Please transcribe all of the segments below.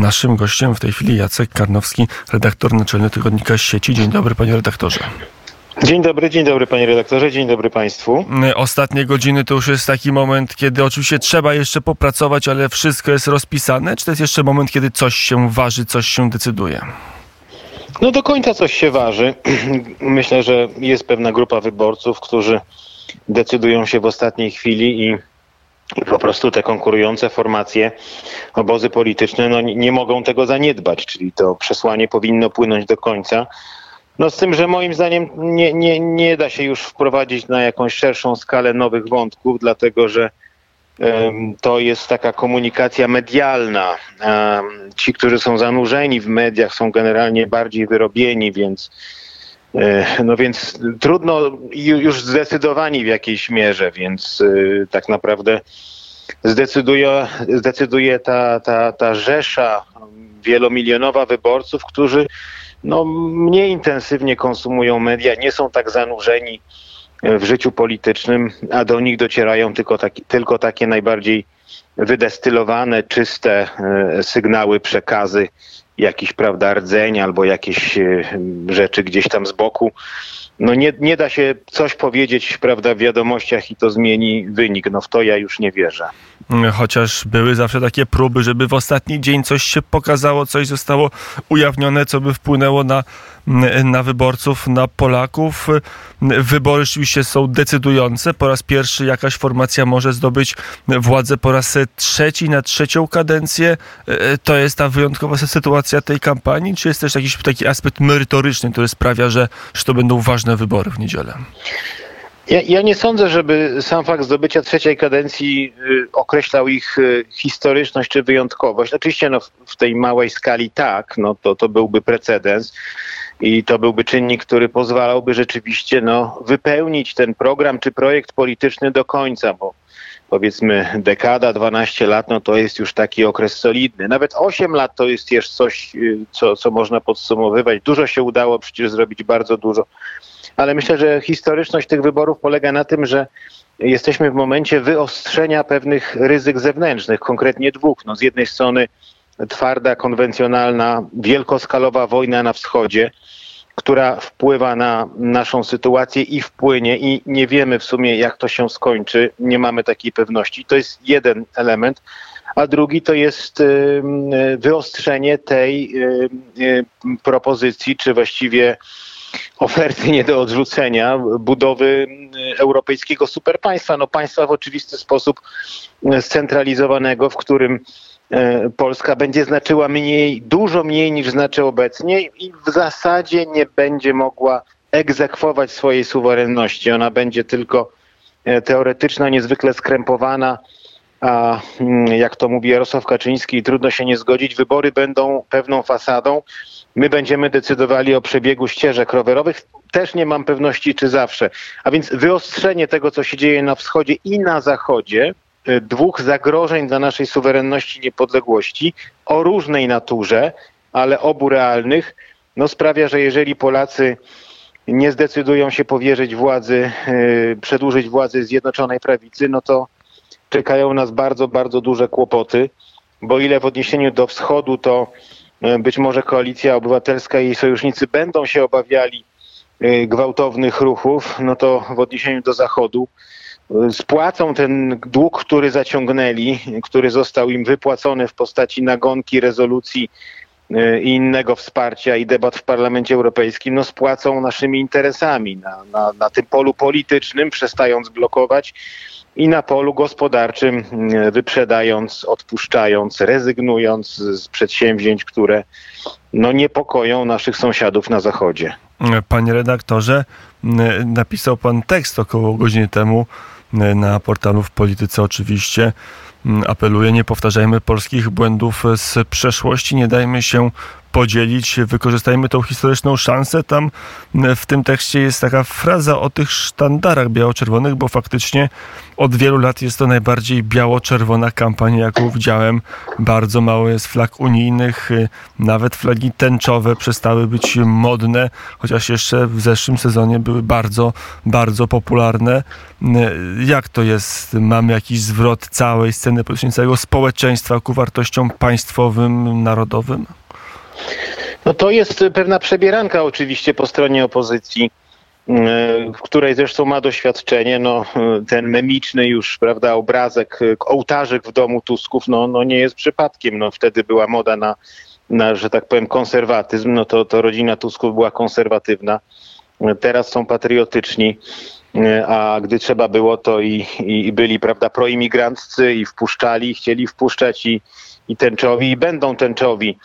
Naszym gościem w tej chwili Jacek Karnowski, redaktor naczelny tygodnika sieci. Dzień dobry, panie redaktorze. Dzień dobry, dzień dobry panie redaktorze, dzień dobry państwu. Ostatnie godziny to już jest taki moment, kiedy oczywiście trzeba jeszcze popracować, ale wszystko jest rozpisane, czy to jest jeszcze moment, kiedy coś się waży, coś się decyduje? No do końca coś się waży. Myślę, że jest pewna grupa wyborców, którzy decydują się w ostatniej chwili i i po prostu te konkurujące formacje, obozy polityczne no, nie mogą tego zaniedbać, czyli to przesłanie powinno płynąć do końca. No z tym, że moim zdaniem nie, nie, nie da się już wprowadzić na jakąś szerszą skalę nowych wątków, dlatego że um, to jest taka komunikacja medialna. Um, ci, którzy są zanurzeni w mediach, są generalnie bardziej wyrobieni, więc no więc trudno, już zdecydowani w jakiejś mierze, więc e, tak naprawdę zdecyduje, zdecyduje ta, ta, ta rzesza wielomilionowa wyborców, którzy no, mniej intensywnie konsumują media, nie są tak zanurzeni w życiu politycznym, a do nich docierają tylko, taki, tylko takie najbardziej wydestylowane, czyste e, sygnały, przekazy jakiś, prawda, rdzeń albo jakieś e, rzeczy gdzieś tam z boku. No nie, nie da się coś powiedzieć, prawda, w wiadomościach i to zmieni wynik. No w to ja już nie wierzę. Chociaż były zawsze takie próby, żeby w ostatni dzień coś się pokazało, coś zostało ujawnione, co by wpłynęło na, na wyborców, na Polaków. Wybory rzeczywiście są decydujące. Po raz pierwszy jakaś formacja może zdobyć władzę po raz trzeci na trzecią kadencję. To jest ta wyjątkowa sytuacja tej kampanii, czy jest też jakiś taki aspekt merytoryczny, który sprawia, że, że to będą ważne wybory w niedzielę? Ja, ja, nie sądzę, żeby sam fakt zdobycia trzeciej kadencji y, określał ich y, historyczność czy wyjątkowość. Oczywiście no, w, tej małej skali tak, no, to, to byłby precedens i to byłby czynnik, który pozwalałby rzeczywiście no, wypełnić ten program czy projekt polityczny do końca, bo powiedzmy dekada, 12 lat, no to jest już taki okres solidny. Nawet 8 lat to jest jeszcze coś, y, co, co można podsumowywać. Dużo się udało przecież zrobić, bardzo dużo ale myślę, że historyczność tych wyborów polega na tym, że jesteśmy w momencie wyostrzenia pewnych ryzyk zewnętrznych, konkretnie dwóch. No, z jednej strony twarda, konwencjonalna, wielkoskalowa wojna na wschodzie, która wpływa na naszą sytuację i wpłynie i nie wiemy w sumie jak to się skończy, nie mamy takiej pewności. To jest jeden element, a drugi to jest wyostrzenie tej propozycji, czy właściwie oferty nie do odrzucenia budowy europejskiego superpaństwa. No państwa w oczywisty sposób scentralizowanego, w którym e, Polska będzie znaczyła mniej, dużo mniej niż znaczy obecnie i w zasadzie nie będzie mogła egzekwować swojej suwerenności. Ona będzie tylko teoretyczna, niezwykle skrępowana, a mm, jak to mówi Jarosław Kaczyński, trudno się nie zgodzić, wybory będą pewną fasadą, My będziemy decydowali o przebiegu ścieżek rowerowych. Też nie mam pewności, czy zawsze. A więc wyostrzenie tego, co się dzieje na wschodzie i na zachodzie, y, dwóch zagrożeń dla naszej suwerenności, niepodległości o różnej naturze, ale obu realnych, no sprawia, że jeżeli Polacy nie zdecydują się powierzyć władzy, yy, przedłużyć władzy Zjednoczonej Prawicy, no to czekają nas bardzo, bardzo duże kłopoty, bo ile w odniesieniu do wschodu to być może koalicja obywatelska i jej sojusznicy będą się obawiali e, gwałtownych ruchów, no to w odniesieniu do Zachodu e, spłacą ten dług, który zaciągnęli, który został im wypłacony w postaci nagonki, rezolucji i innego wsparcia i debat w Parlamencie Europejskim, no spłacą naszymi interesami na, na, na tym polu politycznym, przestając blokować i na polu gospodarczym mm, wyprzedając, odpuszczając, rezygnując z przedsięwzięć, które no, niepokoją naszych sąsiadów na zachodzie. Panie redaktorze, napisał pan tekst około godziny temu na portalu w Polityce oczywiście. Apeluję, nie powtarzajmy polskich błędów z przeszłości, nie dajmy się podzielić. Wykorzystajmy tą historyczną szansę. Tam w tym tekście jest taka fraza o tych sztandarach biało-czerwonych, bo faktycznie od wielu lat jest to najbardziej biało-czerwona kampania, jaką widziałem. Bardzo mało jest flag unijnych, nawet flagi tęczowe przestały być modne, chociaż jeszcze w zeszłym sezonie były bardzo, bardzo popularne. Jak to jest? Mamy jakiś zwrot całej sceny politycznej, całego społeczeństwa ku wartościom państwowym, narodowym? No to jest pewna przebieranka oczywiście po stronie opozycji, e, w której zresztą ma doświadczenie. No, ten memiczny już, prawda, obrazek, ołtarzyk w domu Tusków, no, no nie jest przypadkiem. No, wtedy była moda na, na, że tak powiem, konserwatyzm. No to, to rodzina Tusków była konserwatywna. Teraz są patriotyczni a gdy trzeba było, to i, i byli, prawda, proimigranccy i wpuszczali, chcieli wpuszczać i, i tęczowi, i będą tęczowi.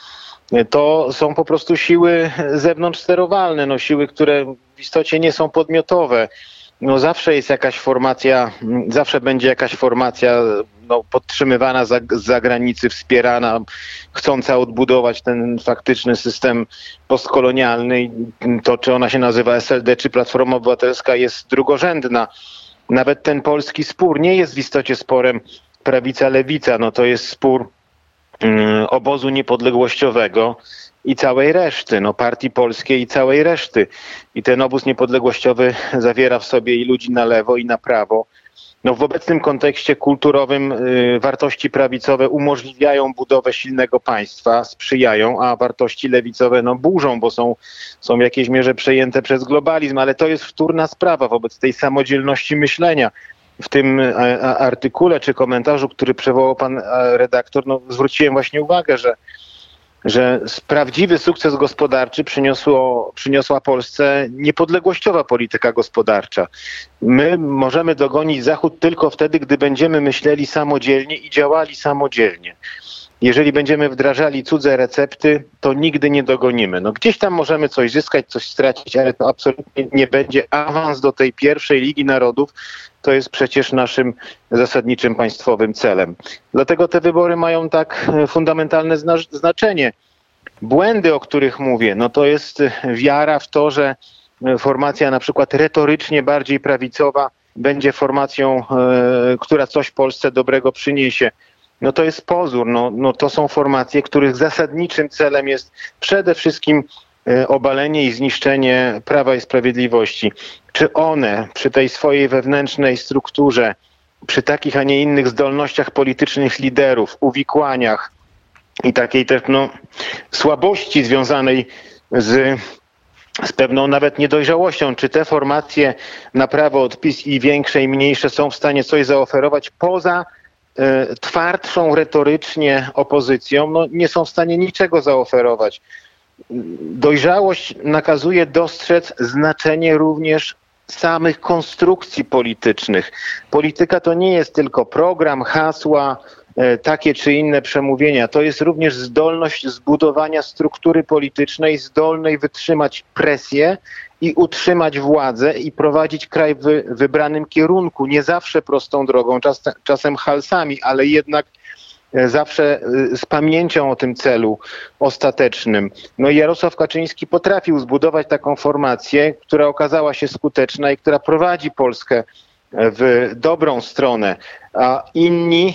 To są po prostu siły zewnątrz sterowalne, no siły, które w istocie nie są podmiotowe no zawsze jest jakaś formacja, zawsze będzie jakaś formacja no, podtrzymywana z zagranicy, wspierana, chcąca odbudować ten faktyczny system postkolonialny. To, czy ona się nazywa SLD, czy Platforma Obywatelska, jest drugorzędna. Nawet ten polski spór nie jest w istocie sporem prawica-lewica, no to jest spór obozu niepodległościowego i całej reszty, no partii polskiej i całej reszty. I ten obóz niepodległościowy zawiera w sobie i ludzi na lewo i na prawo. No w obecnym kontekście kulturowym y, wartości prawicowe umożliwiają budowę silnego państwa, sprzyjają, a wartości lewicowe no burzą, bo są, są w jakiejś mierze przejęte przez globalizm, ale to jest wtórna sprawa wobec tej samodzielności myślenia w tym e, artykule czy komentarzu, który przywołał pan e, redaktor, no, zwróciłem właśnie uwagę, że że prawdziwy sukces gospodarczy przyniosło, przyniosła Polsce niepodległościowa polityka gospodarcza. My możemy dogonić Zachód tylko wtedy, gdy będziemy myśleli samodzielnie i działali samodzielnie. Jeżeli będziemy wdrażali cudze recepty, to nigdy nie dogonimy. No, gdzieś tam możemy coś zyskać, coś stracić, ale to absolutnie nie będzie awans do tej pierwszej Ligi Narodów, to jest przecież naszym zasadniczym państwowym celem. Dlatego te wybory mają tak e, fundamentalne znaczenie. Błędy, o których mówię, no to jest wiara w to, że e, formacja na przykład retorycznie bardziej prawicowa będzie formacją, e, która coś Polsce dobrego przyniesie. No to jest pozór, no, no to są formacje, których zasadniczym celem jest przede wszystkim E, obalenie i zniszczenie Prawa i Sprawiedliwości. Czy one przy tej swojej wewnętrznej strukturze, przy takich, a nie innych zdolnościach politycznych liderów, uwikłaniach i takiej też no, słabości związanej z z pewną nawet niedojrzałością, czy te formacje na prawo odpis i większe i mniejsze są w stanie coś zaoferować poza twardszą retorycznie opozycją, no nie są w stanie niczego zaoferować dojrzałość nakazuje dostrzec znaczenie również samych konstrukcji politycznych. Polityka to nie jest tylko program, hasła, e, takie czy inne przemówienia. To jest również zdolność zbudowania struktury politycznej, zdolnej wytrzymać presję i utrzymać władzę i prowadzić kraj w wybranym kierunku. Nie zawsze prostą drogą, czas, czasem halsami, ale jednak E, zawsze e, z pamięcią o tym celu ostatecznym. No i Jarosław Kaczyński potrafił zbudować taką formację, która okazała się skuteczna i która prowadzi Polskę w dobrą stronę, a inni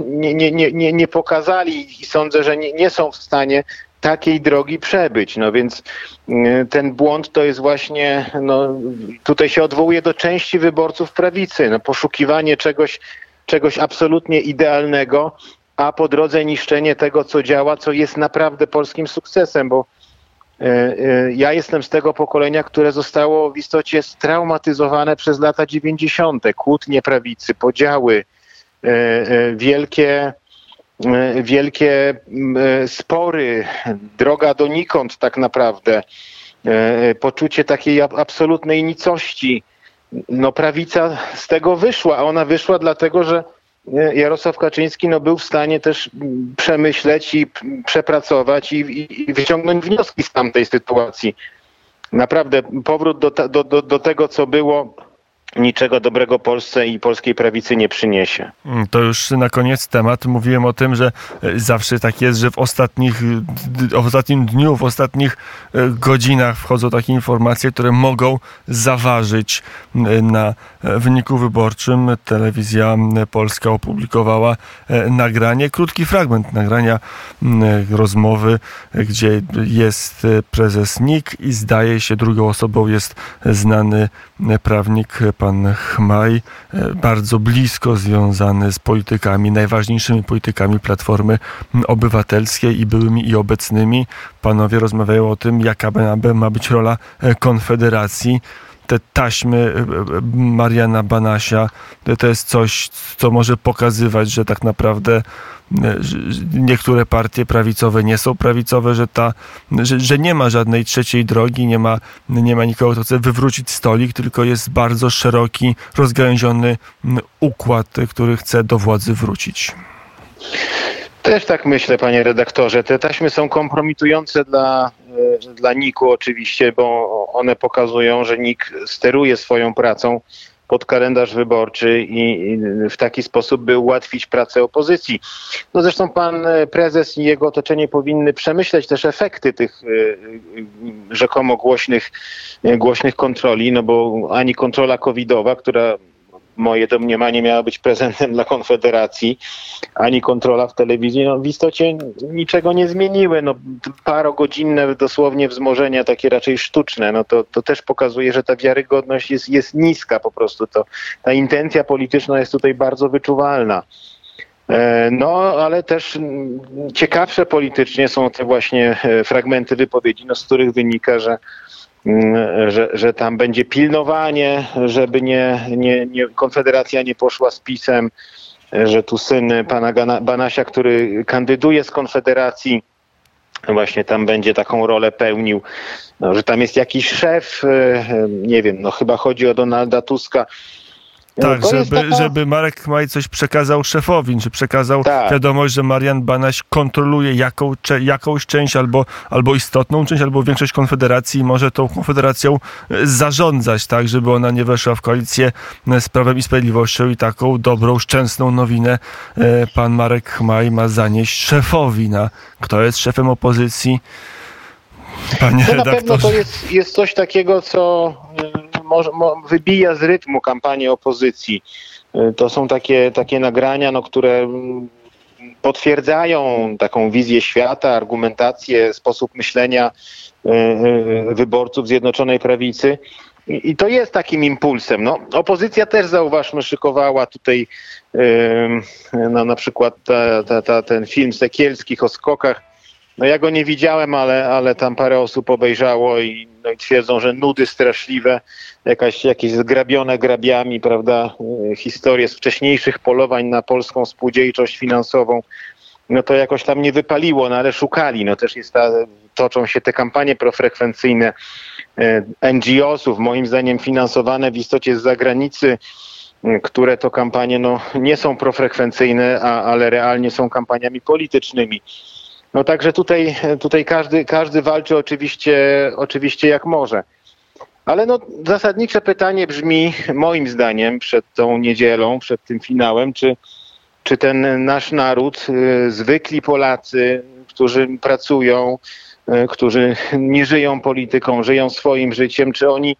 nie, nie, nie, nie pokazali i sądzę, że nie, nie są w stanie takiej drogi przebyć. No więc e, ten błąd to jest właśnie, no, tutaj się odwołuje do części wyborców prawicy, no, poszukiwanie czegoś, czegoś absolutnie idealnego, a po drodze niszczenie tego, co działa, co jest naprawdę polskim sukcesem, bo e, e, ja jestem z tego pokolenia, które zostało w istocie straumatyzowane przez lata 90. Kłótnie prawicy, podziały, wielkie, wielkie spory, droga donikąd tak naprawdę, poczucie takiej absolutnej nicości. No prawica z tego wyszła, a ona wyszła dlatego, że Jarosław Kaczyński no, był w stanie też przemyśleć i przepracować i, i wyciągnąć wnioski z tamtej sytuacji. Naprawdę powrót do, do, do, do tego, co było niczego dobrego Polsce i polskiej prawicy nie przyniesie. Mm, to już na koniec temat. Mówiłem o tym, że e, zawsze tak jest, że w ostatnich, w ostatnim dniu, w ostatnich e, godzinach wchodzą takie informacje, które mogą zaważyć na e, wyniku wyborczym. Telewizja Polska opublikowała nagranie, krótki fragment nagrania rozmowy, gdzie jest prezes NIK i zdaje się drugą osobą jest znany prawnik pan Chmaj, e, bardzo blisko związany z politykami, najważniejszymi politykami Platformy Obywatelskiej i byłymi i obecnymi. Panowie rozmawiają o tym, jaka ma być rola e, Konfederacji te taśmy e, Mariana Banasia, to jest coś, co może pokazywać, że tak naprawdę niektóre partie prawicowe nie są prawicowe, że, ta, że, że, nie ma żadnej trzeciej drogi, nie ma, nie ma nikogo, kto chce wywrócić stolik, tylko jest bardzo szeroki, rozgałęziony układ, który chce do władzy wrócić. Też tak myślę, panie redaktorze. Te taśmy są kompromitujące dla, e, dla NIK-u oczywiście, bo one pokazują, że NIK steruje swoją pracą pod kalendarz wyborczy i w taki sposób, by ułatwić pracę opozycji. No zresztą pan e, prezes i jego otoczenie powinny przemyśleć też efekty tych e, rzekomo głośnych, głośnych kontroli, no bo ani kontrola covidowa, która moje domniemanie miała być prezentem dla Konfederacji, ani kontrola w telewizji, no w istocie niczego nie zmieniły. No, parogodzinne dosłownie wzmożenia, takie raczej sztuczne, no to, to też pokazuje, że ta wiarygodność jest, jest niska po prostu. To, ta intencja polityczna jest tutaj bardzo wyczuwalna. E, no, ale też ciekawsze politycznie są te właśnie e, fragmenty wypowiedzi, no, z których wynika, że że, że tam będzie pilnowanie, żeby nie, nie, nie, Konfederacja nie poszła z pisem, że tu syn pana Banasia, który kandyduje z Konfederacji, właśnie tam będzie taką rolę pełnił, no, że tam jest jakiś szef, e, nie wiem, no chyba chodzi o Donalda Tuska, tak, żeby, taka... żeby Marek Maj coś przekazał szefowi, czy przekazał tak. wiadomość, że Marian Banaś kontroluje jaką, cze, jakąś część albo, albo istotną część, albo większość Konfederacji i może tą Konfederacją e, zarządzać, tak, żeby ona nie weszła w koalicję e, z Prawem i Sprawiedliwością i taką dobrą, szczęsną nowinę e, pan Marek Chmaj ma zanieść szefowi na kto jest szefem opozycji. Panie to na pewno to jest, jest coś takiego, co wybija z rytmu kampanii opozycji. Y, to są takie, takie nagrania, no, które mm, potwierdzają taką wizję świata, argumentację, sposób myślenia y, y, wyborców Zjednoczonej Prawicy. I to jest takim impulsem. No, opozycja też, zauważmy, szykowała tutaj no, na przykład ta, ta, ta, ten film Sekielskich o skokach no ja go nie widziałem, ale, ale tam parę osób obejrzało i, no i twierdzą, że nudy straszliwe, jakaś, jakieś zgrabione grabiami, prawda, e, historie z wcześniejszych polowań na polską spółdzielczość finansową. No to jakoś tam nie wypaliło, no ale szukali. No też jest ta, toczą się te kampanie profrekwencyjne e, NGO-sów, moim zdaniem finansowane w istocie z zagranicy, które to kampanie no, nie są profrekwencyjne, a, ale realnie są kampaniami politycznymi. No także tutaj, tutaj każdy, każdy walczy oczywiście, oczywiście jak może. Ale no, zasadnicze pytanie brzmi, moim zdaniem, przed tą niedzielą, przed tym finałem, czy, czy ten nasz naród, y, zwykli Polacy, którzy pracują, y, którzy nie żyją polityką, żyją swoim życiem, czy oni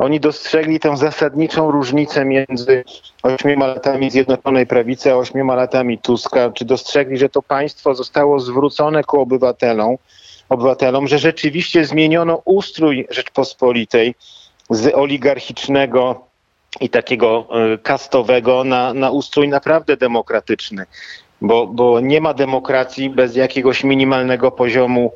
oni dostrzegli tę zasadniczą różnicę między ośmioma latami Zjednoczonej Prawicy a ośmioma latami Tuska. Czy dostrzegli, że to państwo zostało zwrócone ku obywatelom, obywatelom, że rzeczywiście zmieniono ustrój Rzeczpospolitej z oligarchicznego i takiego e, kastowego na, na ustrój naprawdę demokratyczny. Bo, bo nie ma demokracji bez jakiegoś minimalnego poziomu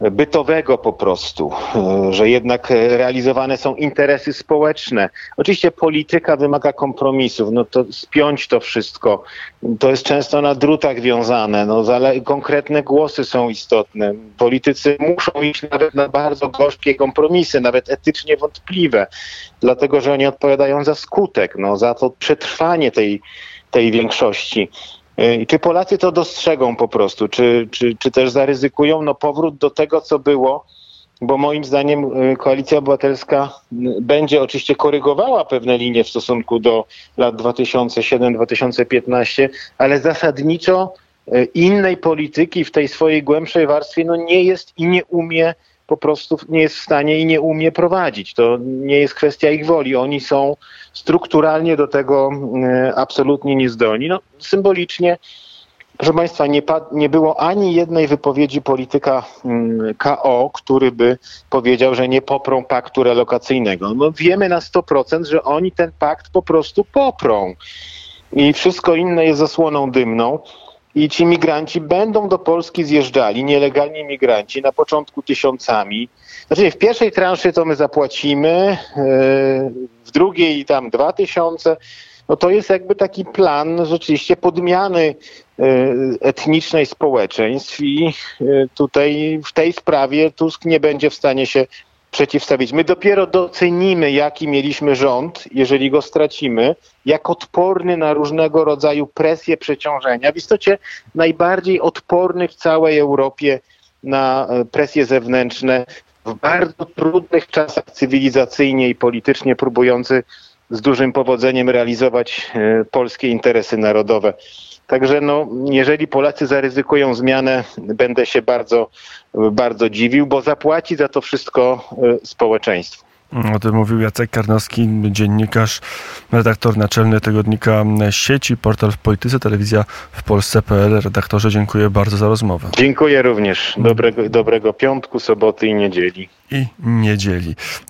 bytowego po prostu, e, że jednak realizowane są interesy społeczne. Oczywiście polityka wymaga kompromisów, no to spiąć to wszystko, to jest często na drutach wiązane, no, konkretne głosy są istotne. Politycy muszą iść nawet na bardzo gorzkie kompromisy, nawet etycznie wątpliwe, dlatego że oni odpowiadają za skutek, no, za to przetrwanie tej, tej większości. I czy Polacy to dostrzegą po prostu, czy, czy, czy też zaryzykują? No, powrót do tego, co było bo moim zdaniem y, Koalicja Obywatelska będzie oczywiście korygowała pewne linie w stosunku do lat 2007-2015, ale zasadniczo y, innej polityki w tej swojej głębszej warstwie no nie jest i nie umie po prostu nie jest w stanie i nie umie prowadzić. To nie jest kwestia ich woli. Oni są strukturalnie do tego absolutnie niezdolni. No, symbolicznie Proszę Państwa, nie, nie, było ani jednej wypowiedzi polityka mm, KO, który by powiedział, że nie poprą paktu relokacyjnego. No wiemy na 100%, że oni ten pakt po prostu poprą. I wszystko inne jest zasłoną dymną. I ci migranci będą do Polski zjeżdżali, nielegalni migranci, na początku tysiącami. Znaczy w pierwszej transzy to my zapłacimy, yy, w drugiej tam dwa tysiące no to jest jakby taki plan rzeczywiście podmiany e, etnicznej społeczeństw i e, tutaj w tej sprawie Tusk nie będzie w stanie się przeciwstawić. My dopiero docenimy, jaki mieliśmy rząd, jeżeli go stracimy, jak odporny na różnego rodzaju presje przeciążenia. W istocie najbardziej odporny w całej Europie na e, presje zewnętrzne, w bardzo trudnych czasach cywilizacyjnie i politycznie próbujący z dużym powodzeniem realizować e, polskie interesy narodowe. Także no, jeżeli Polacy zaryzykują zmianę, będę się bardzo, bardzo dziwił, bo zapłaci za to wszystko e, społeczeństwo. O tym mówił Jacek Karnowski, dziennikarz, redaktor naczelny tygodnika sieci, portal w polityce, telewizja w Polsce.pl. Redaktorze, dziękuję bardzo za rozmowę. Dziękuję również. Dobrego, dobrego piątku, soboty i niedzieli. I niedzieli.